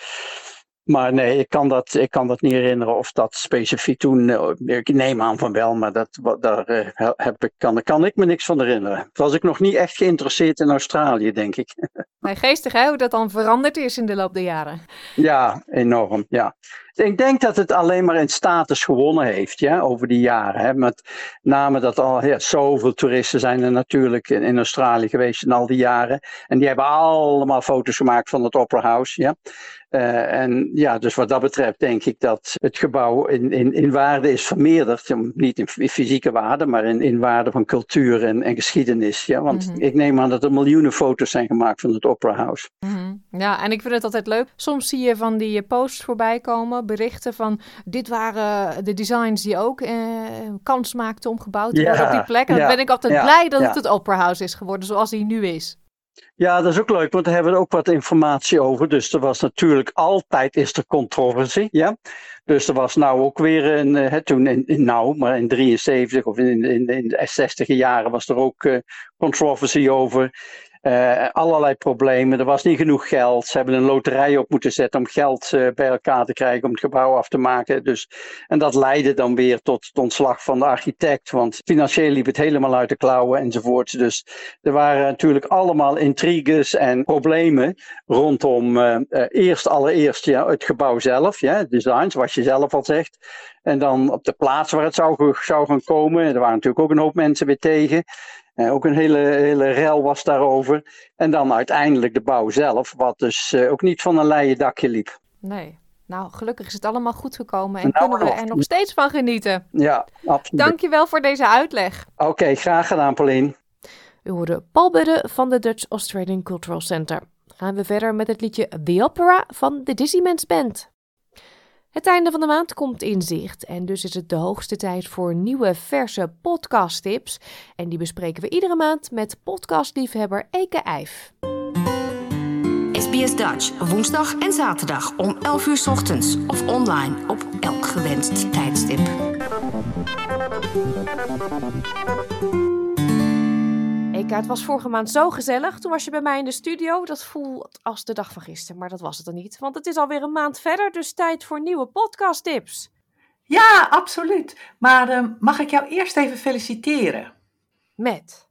maar nee, ik kan, dat, ik kan dat niet herinneren of dat specifiek toen. Eh, ik neem aan van wel, maar dat, daar eh, heb ik, kan, kan ik me niks van herinneren. Was ik nog niet echt geïnteresseerd in Australië, denk ik. <laughs> Maar geestig hè, hoe dat dan veranderd is in de loop der jaren. Ja, enorm. Ja. Ik denk dat het alleen maar in status gewonnen heeft ja, over die jaren. Hè. Met name dat al ja, zoveel toeristen zijn er natuurlijk in, in Australië geweest in al die jaren. En die hebben allemaal foto's gemaakt van het Opera House. Ja. Uh, en ja, dus wat dat betreft denk ik dat het gebouw in, in, in waarde is vermeerderd. Niet in, in fysieke waarde, maar in, in waarde van cultuur en, en geschiedenis. Ja? Want mm -hmm. ik neem aan dat er miljoenen foto's zijn gemaakt van het Opera House. Mm -hmm. Ja, en ik vind het altijd leuk. Soms zie je van die posts voorbij komen, berichten van dit waren de designs die ook eh, kans maakten om gebouwd te worden ja, op die plek. En ja, dan ben ik altijd ja, blij dat het het Opera House is geworden zoals hij nu is. Ja, dat is ook leuk, want daar hebben we ook wat informatie over. Dus er was natuurlijk altijd is er controversie, ja. Dus er was nou ook weer een, uh, toen in, in nou, maar in 73 of in, in, in de 60 jaren was er ook uh, controversie over. Uh, allerlei problemen. Er was niet genoeg geld. Ze hebben een loterij op moeten zetten om geld uh, bij elkaar te krijgen om het gebouw af te maken. Dus, en dat leidde dan weer tot het ontslag van de architect. Want financieel liep het helemaal uit de klauwen enzovoort. Dus er waren natuurlijk allemaal intriges en problemen rondom uh, eerst allereerst ja, het gebouw zelf. Ja, design, zoals je zelf al zegt. En dan op de plaats waar het zou, zou gaan komen. Er waren natuurlijk ook een hoop mensen weer tegen. Uh, ook een hele, hele rel was daarover. En dan uiteindelijk de bouw zelf, wat dus uh, ook niet van een leien dakje liep. Nee. Nou, gelukkig is het allemaal goed gekomen en nou, kunnen we er nog steeds van genieten. Ja, absoluut. Dankjewel voor deze uitleg. Oké, okay, graag gedaan, Pauline. U hoorde Paul Budde van de Dutch Australian Cultural Center. Gaan we verder met het liedje The Opera van de Dizzyman's Band. Het einde van de maand komt in zicht en dus is het de hoogste tijd voor nieuwe verse podcasttips. En die bespreken we iedere maand met podcastliefhebber Eke Eif. SBS Dutch, woensdag en zaterdag om 11 uur ochtends of online op elk gewenst tijdstip. Eka, het was vorige maand zo gezellig. Toen was je bij mij in de studio. Dat voelt als de dag van gisteren, maar dat was het dan niet. Want het is alweer een maand verder, dus tijd voor nieuwe podcasttips. Ja, absoluut. Maar uh, mag ik jou eerst even feliciteren? Met?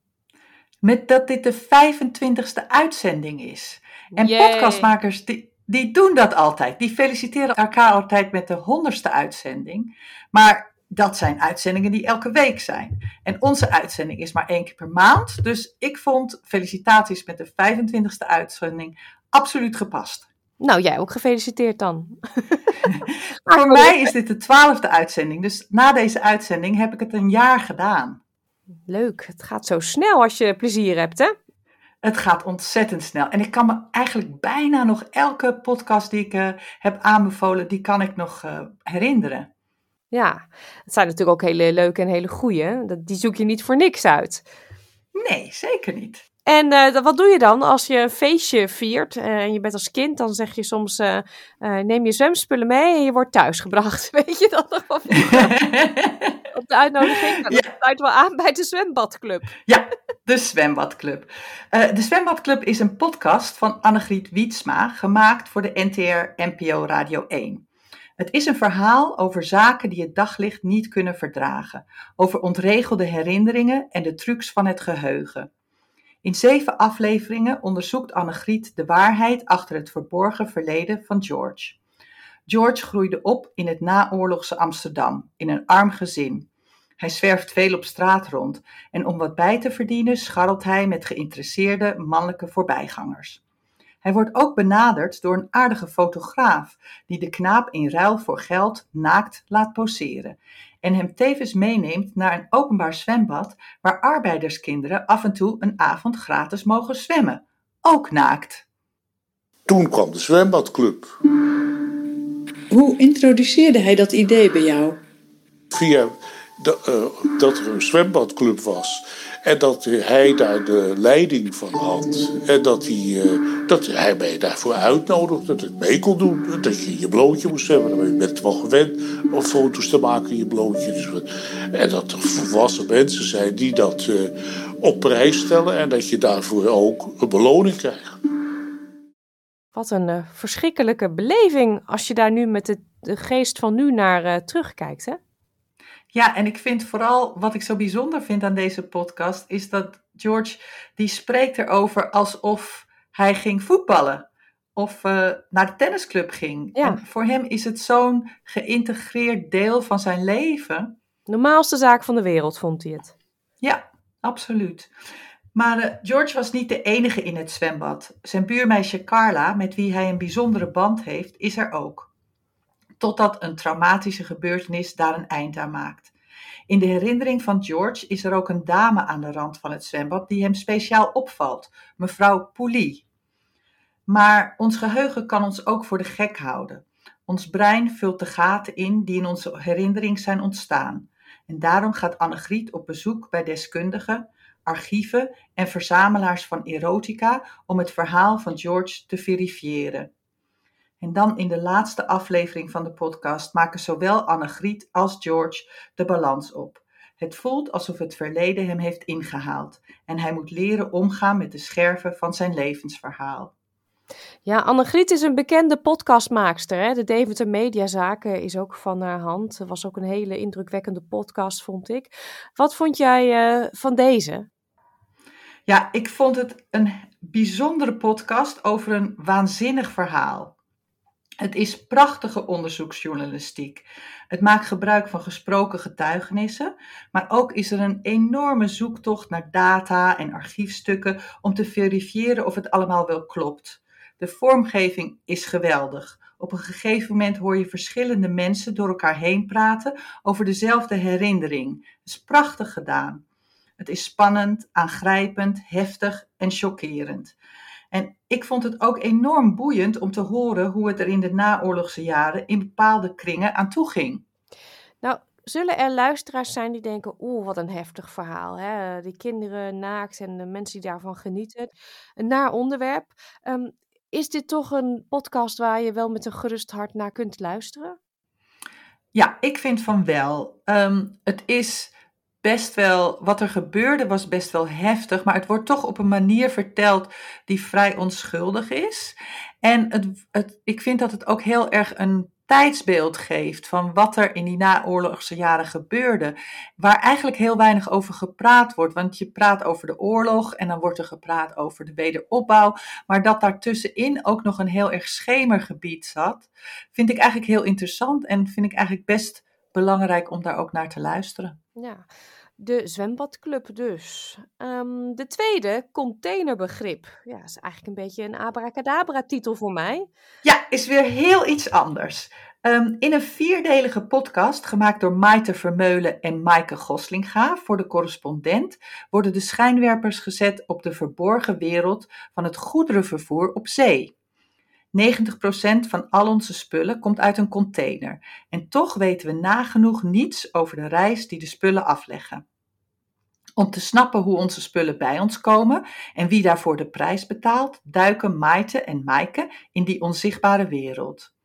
Met dat dit de 25ste uitzending is. En Yay. podcastmakers, die, die doen dat altijd. Die feliciteren elkaar altijd met de 100ste uitzending. Maar dat zijn uitzendingen die elke week zijn. En onze uitzending is maar één keer per maand. Dus ik vond felicitaties met de 25e uitzending absoluut gepast. Nou, jij ook gefeliciteerd dan. <laughs> Voor mij is dit de twaalfde uitzending. Dus na deze uitzending heb ik het een jaar gedaan. Leuk. Het gaat zo snel als je plezier hebt, hè? Het gaat ontzettend snel. En ik kan me eigenlijk bijna nog elke podcast die ik uh, heb aanbevolen, die kan ik nog uh, herinneren. Ja, het zijn natuurlijk ook hele leuke en hele goede. Die zoek je niet voor niks uit. Nee, zeker niet. En uh, wat doe je dan als je een feestje viert uh, en je bent als kind? Dan zeg je soms, uh, neem je zwemspullen mee en je wordt thuisgebracht. <laughs> Weet je dat nog wel? <laughs> Op de uitnodiging. Dat ja. sluit wel aan bij de zwembadclub. Ja, de zwembadclub. de zwembadclub is een podcast van Annegriet Wietsma, gemaakt voor de NTR NPO Radio 1. Het is een verhaal over zaken die het daglicht niet kunnen verdragen, over ontregelde herinneringen en de trucs van het geheugen. In zeven afleveringen onderzoekt Annegriet de waarheid achter het verborgen verleden van George. George groeide op in het naoorlogse Amsterdam, in een arm gezin. Hij zwerft veel op straat rond en om wat bij te verdienen scharrelt hij met geïnteresseerde mannelijke voorbijgangers. Hij wordt ook benaderd door een aardige fotograaf die de knaap in ruil voor geld naakt laat poseren en hem tevens meeneemt naar een openbaar zwembad waar arbeiderskinderen af en toe een avond gratis mogen zwemmen, ook naakt. Toen kwam de zwembadclub. Hoe introduceerde hij dat idee bij jou? Via de, uh, dat er een zwembadclub was en dat hij daar de leiding van had. En dat hij, uh, dat hij daarvoor uitnodigde. Dat ik mee kon doen. Dat je je blootje moest hebben. Dan ben je wel gewend om foto's te maken in je blootje. Dus, en dat er volwassen mensen zijn die dat uh, op prijs stellen. En dat je daarvoor ook een beloning krijgt. Wat een uh, verschrikkelijke beleving als je daar nu met de, de geest van nu naar terugkijkt, hè? Ja, en ik vind vooral wat ik zo bijzonder vind aan deze podcast, is dat George die spreekt erover alsof hij ging voetballen. of uh, naar de tennisclub ging. Ja. En voor hem is het zo'n geïntegreerd deel van zijn leven. Normaalste zaak van de wereld, vond hij het. Ja, absoluut. Maar uh, George was niet de enige in het zwembad. Zijn buurmeisje Carla, met wie hij een bijzondere band heeft, is er ook. Totdat een traumatische gebeurtenis daar een eind aan maakt. In de herinnering van George is er ook een dame aan de rand van het zwembad die hem speciaal opvalt, mevrouw Poulie. Maar ons geheugen kan ons ook voor de gek houden. Ons brein vult de gaten in die in onze herinnering zijn ontstaan. En daarom gaat Annegriet op bezoek bij deskundigen, archieven en verzamelaars van erotica om het verhaal van George te verifiëren. En dan in de laatste aflevering van de podcast maken zowel Annegriet als George de balans op. Het voelt alsof het verleden hem heeft ingehaald en hij moet leren omgaan met de scherven van zijn levensverhaal. Ja, Annegriet is een bekende podcastmaakster. Hè? De Deventer Mediazaken is ook van haar hand. Het was ook een hele indrukwekkende podcast, vond ik. Wat vond jij uh, van deze? Ja, ik vond het een bijzondere podcast over een waanzinnig verhaal. Het is prachtige onderzoeksjournalistiek. Het maakt gebruik van gesproken getuigenissen, maar ook is er een enorme zoektocht naar data en archiefstukken om te verifiëren of het allemaal wel klopt. De vormgeving is geweldig. Op een gegeven moment hoor je verschillende mensen door elkaar heen praten over dezelfde herinnering. Het is prachtig gedaan. Het is spannend, aangrijpend, heftig en chockerend. En ik vond het ook enorm boeiend om te horen hoe het er in de naoorlogse jaren in bepaalde kringen aan toe ging. Nou, zullen er luisteraars zijn die denken: oeh, wat een heftig verhaal. Hè? Die kinderen naakt en de mensen die daarvan genieten. Een naar onderwerp. Um, is dit toch een podcast waar je wel met een gerust hart naar kunt luisteren? Ja, ik vind van wel. Um, het is best wel, wat er gebeurde was best wel heftig, maar het wordt toch op een manier verteld die vrij onschuldig is. En het, ik vind dat het ook heel erg een tijdsbeeld geeft van wat er in die naoorlogse jaren gebeurde, waar eigenlijk heel weinig over gepraat wordt. Want je praat over de oorlog en dan wordt er gepraat over de wederopbouw, maar dat daartussenin ook nog een heel erg schemergebied zat, vind ik eigenlijk heel interessant en vind ik eigenlijk best belangrijk om daar ook naar te luisteren. Ja, de zwembadclub dus. Um, de tweede, containerbegrip. Ja, is eigenlijk een beetje een abracadabra-titel voor mij. Ja, is weer heel iets anders. Um, in een vierdelige podcast, gemaakt door Maite Vermeulen en Maaike Goslinga voor de correspondent, worden de schijnwerpers gezet op de verborgen wereld van het goederenvervoer op zee. 90% van al onze spullen komt uit een container en toch weten we nagenoeg niets over de reis die de spullen afleggen. Om te snappen hoe onze spullen bij ons komen en wie daarvoor de prijs betaalt, duiken Maite en Maaike in die onzichtbare wereld.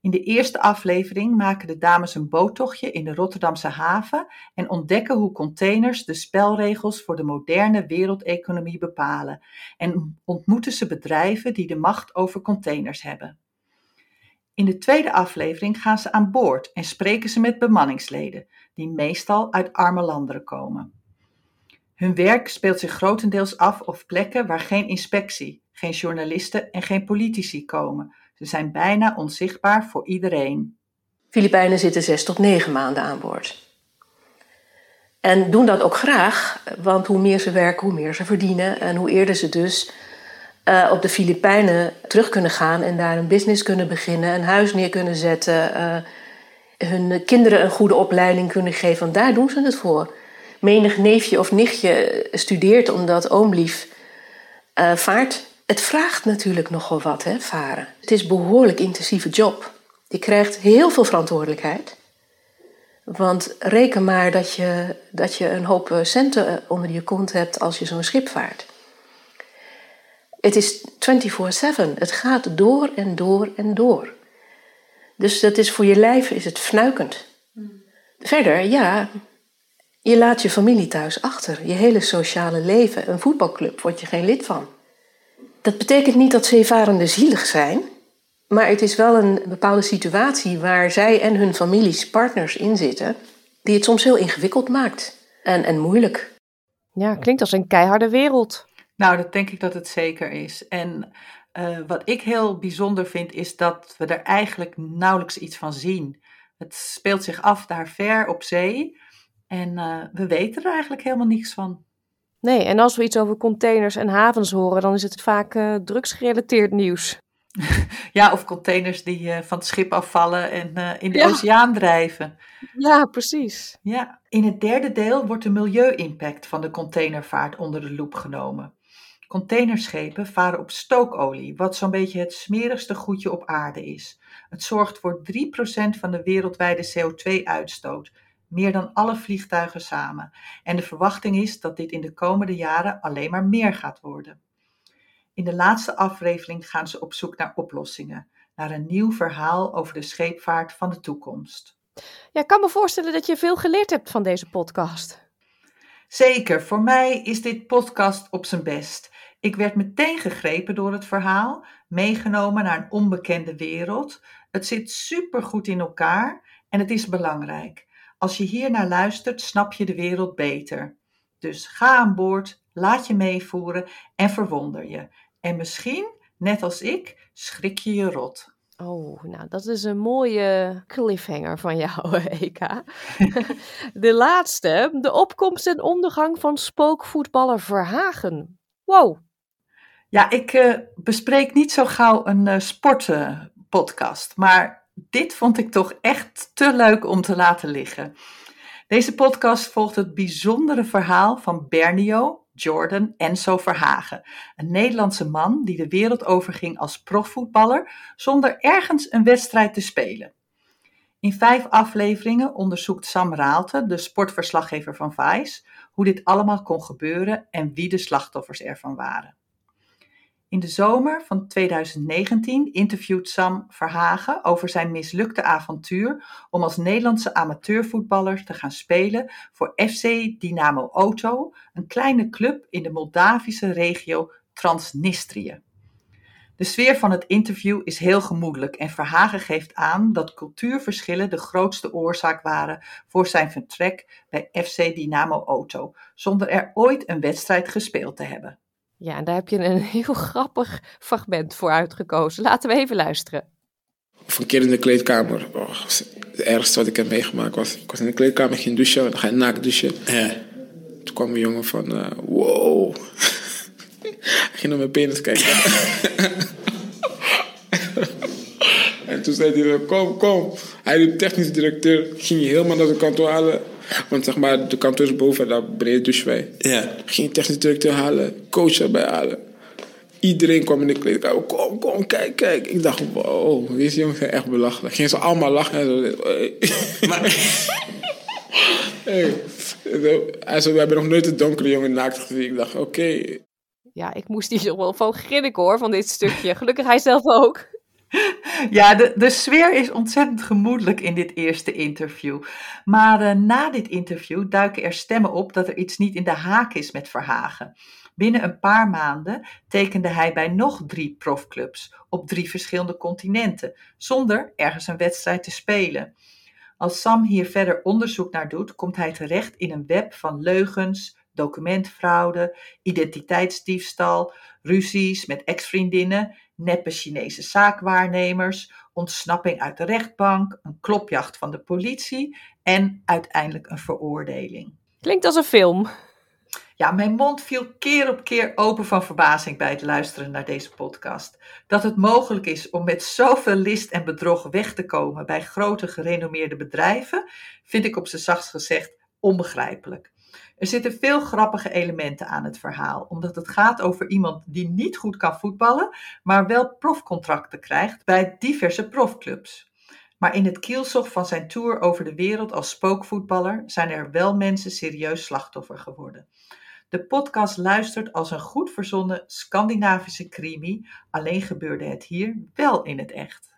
In de eerste aflevering maken de dames een boottochtje in de Rotterdamse haven en ontdekken hoe containers de spelregels voor de moderne wereldeconomie bepalen en ontmoeten ze bedrijven die de macht over containers hebben. In de tweede aflevering gaan ze aan boord en spreken ze met bemanningsleden, die meestal uit arme landen komen. Hun werk speelt zich grotendeels af op plekken waar geen inspectie, geen journalisten en geen politici komen, ze zijn bijna onzichtbaar voor iedereen. Filipijnen zitten zes tot negen maanden aan boord. En doen dat ook graag, want hoe meer ze werken, hoe meer ze verdienen. En hoe eerder ze dus uh, op de Filipijnen terug kunnen gaan en daar een business kunnen beginnen, een huis neer kunnen zetten, uh, hun kinderen een goede opleiding kunnen geven. Want daar doen ze het voor. Menig neefje of nichtje studeert omdat oomlief uh, vaart het vraagt natuurlijk nogal wat, hè, varen. Het is een behoorlijk intensieve job. Je krijgt heel veel verantwoordelijkheid. Want reken maar dat je, dat je een hoop eh, centen eh, onder je kont hebt als je zo'n schip vaart. Het is 24-7. Het gaat door en door en door. Dus dat is voor je lijf is het fnuikend. Verder, ja, je laat je familie thuis achter. Je hele sociale leven. Een voetbalclub word je geen lid van. Dat betekent niet dat zeevarenden zielig zijn, maar het is wel een bepaalde situatie waar zij en hun families, partners in zitten, die het soms heel ingewikkeld maakt en, en moeilijk. Ja, klinkt als een keiharde wereld. Nou, dat denk ik dat het zeker is. En Uh, wat ik heel bijzonder vind, is dat we er eigenlijk nauwelijks iets van zien. Het speelt zich af daar ver op zee en uh, we weten er eigenlijk helemaal niets van. Nee, en als we iets over containers en havens horen, dan is het vaak uh, drugsgerelateerd nieuws. <laughs> ja, of containers die van het schip afvallen en in de ja. oceaan drijven. Ja, precies. Ja. In het derde deel wordt de milieu-impact van de containervaart onder de loep genomen. Containerschepen varen op stookolie, wat zo'n beetje het smerigste goedje op aarde is. Het zorgt voor 3% van de wereldwijde CO2-uitstoot, meer dan alle vliegtuigen samen. En de verwachting is dat dit in de komende jaren alleen maar meer gaat worden. In de laatste aflevering gaan ze op zoek naar oplossingen, naar een nieuw verhaal over de scheepvaart van de toekomst. Ja, ik kan me voorstellen dat je veel geleerd hebt van deze podcast. Zeker, voor mij is dit podcast op zijn best. Ik werd meteen gegrepen door het verhaal, meegenomen naar een onbekende wereld. Het zit supergoed in elkaar en het is belangrijk. Als je hier naar luistert, snap je de wereld beter. Dus ga aan boord, laat je meevoeren en verwonder je. En misschien, net als ik, schrik je je rot. Oh, nou, dat is een mooie cliffhanger van jou, <laughs> Eka. <laughs> de laatste, de opkomst en ondergang van spookvoetballer Verhagen. Wow. Ja, ik uh, bespreek niet zo gauw een uh, sportpodcast, maar dit vond ik toch echt te leuk om te laten liggen. Deze podcast volgt het bijzondere verhaal van Bernio, Jordan Enzo Verhagen. Een Nederlandse man die de wereld overging als profvoetballer zonder ergens een wedstrijd te spelen. In vijf afleveringen onderzoekt Sam Raalte, de sportverslaggever van Vice, hoe dit allemaal kon gebeuren en wie de slachtoffers ervan waren. In de zomer van 2019 interviewt Sam Verhagen over zijn mislukte avontuur om als Nederlandse amateurvoetballer te gaan spelen voor FC Dynamo Auto, een kleine club in de Moldavische regio Transnistrië. De sfeer van het interview is heel gemoedelijk en Verhagen geeft aan dat cultuurverschillen de grootste oorzaak waren voor zijn vertrek bij FC Dynamo Auto, zonder er ooit een wedstrijd gespeeld te hebben. Ja, en daar heb je een <laughs> heel grappig fragment voor uitgekozen. Laten we even luisteren. Of een keer in de kleedkamer. Oh, het ergste wat ik heb meegemaakt was... Ik was in de kleedkamer, ging douchen. Dan ga je naakt douchen. Ja. Toen kwam een jongen van... Uh, wow. <laughs> hij ging naar mijn penis kijken. <laughs> en toen zei hij... Kom, kom. Hij de technisch directeur. Ging je helemaal naar de kantoor halen. Want zeg maar, de kantoor is boven, daar beneden douchen wij. Ja. Ging technisch directeur halen, coach erbij halen. Iedereen kwam in de kleedkamer. Kom, kom, kijk, kijk. Ik dacht, wow, deze jongens zijn echt belachelijk. Gingen ze allemaal lachen en zo. Hey. Maar... <laughs> hey. we hebben nog nooit een donkere jongen naakt gezien. Ik dacht, oké. Ja, ik moest hier wel van grinniken hoor, van dit stukje. Gelukkig hij zelf ook. <laughs> Ja, de, de sfeer is ontzettend gemoedelijk in dit eerste interview. Maar uh, na dit interview duiken er stemmen op dat er iets niet in de haak is met Verhagen. Binnen een paar maanden tekende hij bij nog drie profclubs op drie verschillende continenten, zonder ergens een wedstrijd te spelen. Als Sam hier verder onderzoek naar doet, komt hij terecht in een web van leugens, documentfraude, identiteitsdiefstal, ruzies met ex-vriendinnen neppe Chinese zaakwaarnemers, ontsnapping uit de rechtbank, een klopjacht van de politie en uiteindelijk een veroordeling. Klinkt als een film. Ja, mijn mond viel keer op keer open van verbazing bij het luisteren naar deze podcast. Dat het mogelijk is om met zoveel list en bedrog weg te komen bij grote gerenommeerde bedrijven, vind ik op zijn zachtst gezegd onbegrijpelijk. Er zitten veel grappige elementen aan het verhaal, omdat het gaat over iemand die niet goed kan voetballen, maar wel profcontracten krijgt bij diverse profclubs. Maar in het kielzog van zijn tour over de wereld als spookvoetballer zijn er wel mensen serieus slachtoffer geworden. De podcast luistert als een goed verzonnen Scandinavische crimi, alleen gebeurde het hier wel in het echt.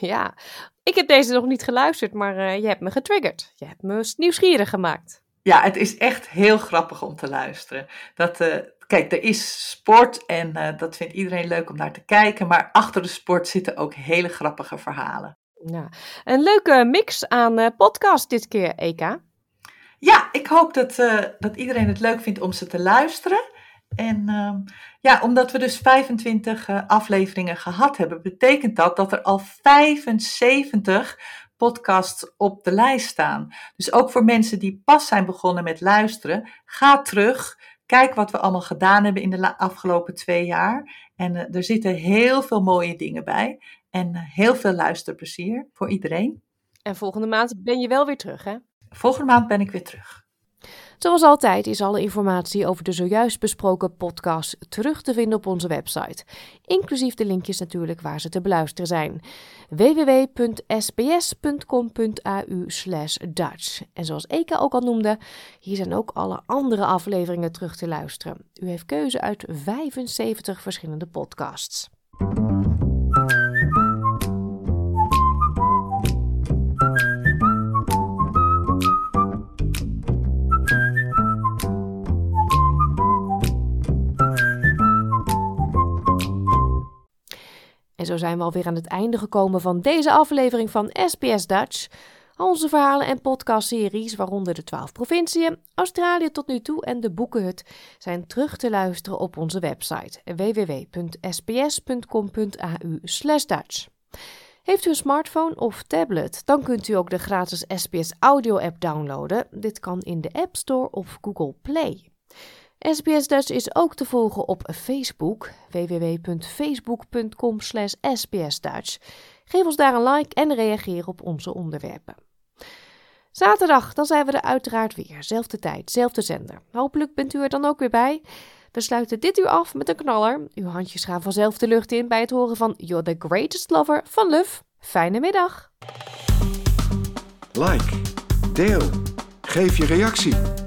Ja, ik heb deze nog niet geluisterd, maar uh, je hebt me getriggerd. Je hebt me nieuwsgierig gemaakt. Ja, het is echt heel grappig om te luisteren. Dat, uh, kijk, er is sport en uh, dat vindt iedereen leuk om naar te kijken. Maar achter de sport zitten ook hele grappige verhalen. Ja, een leuke mix aan uh, podcast dit keer, Eka. Ja, ik hoop dat, dat iedereen het leuk vindt om ze te luisteren. En ehm, ja, omdat we dus 25 uh, afleveringen gehad hebben, betekent dat dat er al 75 podcasts op de lijst staan. Dus ook voor mensen die pas zijn begonnen met luisteren, ga terug. Kijk wat we allemaal gedaan hebben in de afgelopen twee jaar. En uh, er zitten heel veel mooie dingen bij. En uh, heel veel luisterplezier voor iedereen. En volgende maand ben je wel weer terug, hè? Volgende maand ben ik weer terug. Zoals altijd is alle informatie over de zojuist besproken podcast terug te vinden op onze website. Inclusief de linkjes natuurlijk waar ze te beluisteren zijn. www.sbs.com.au Dutch. En zoals Eka ook al noemde, hier zijn ook alle andere afleveringen terug te luisteren. U heeft keuze uit 75 verschillende podcasts. Zo zijn we alweer aan het einde gekomen van deze aflevering van SBS Dutch. Onze verhalen en podcastseries, waaronder de 12 provinciën, Australië tot nu toe en de Boekenhut, zijn terug te luisteren op onze website www.sbs.com.au/dutch. Heeft u een smartphone of tablet, dan kunt u ook de gratis SBS Audio app downloaden. Dit kan in de App Store of Google Play. SBS Dutch is ook te volgen op Facebook, www.facebook.com sbsdutch. Geef ons daar een like en reageer op onze onderwerpen. Zaterdag, dan zijn we er uiteraard weer. Zelfde tijd, zelfde zender. Hopelijk bent u er dan ook weer bij. We sluiten dit uur af met een knaller. Uw handjes gaan vanzelf de lucht in bij het horen van You're the Greatest Lover van Luf. Fijne middag. Like, deel, geef je reactie.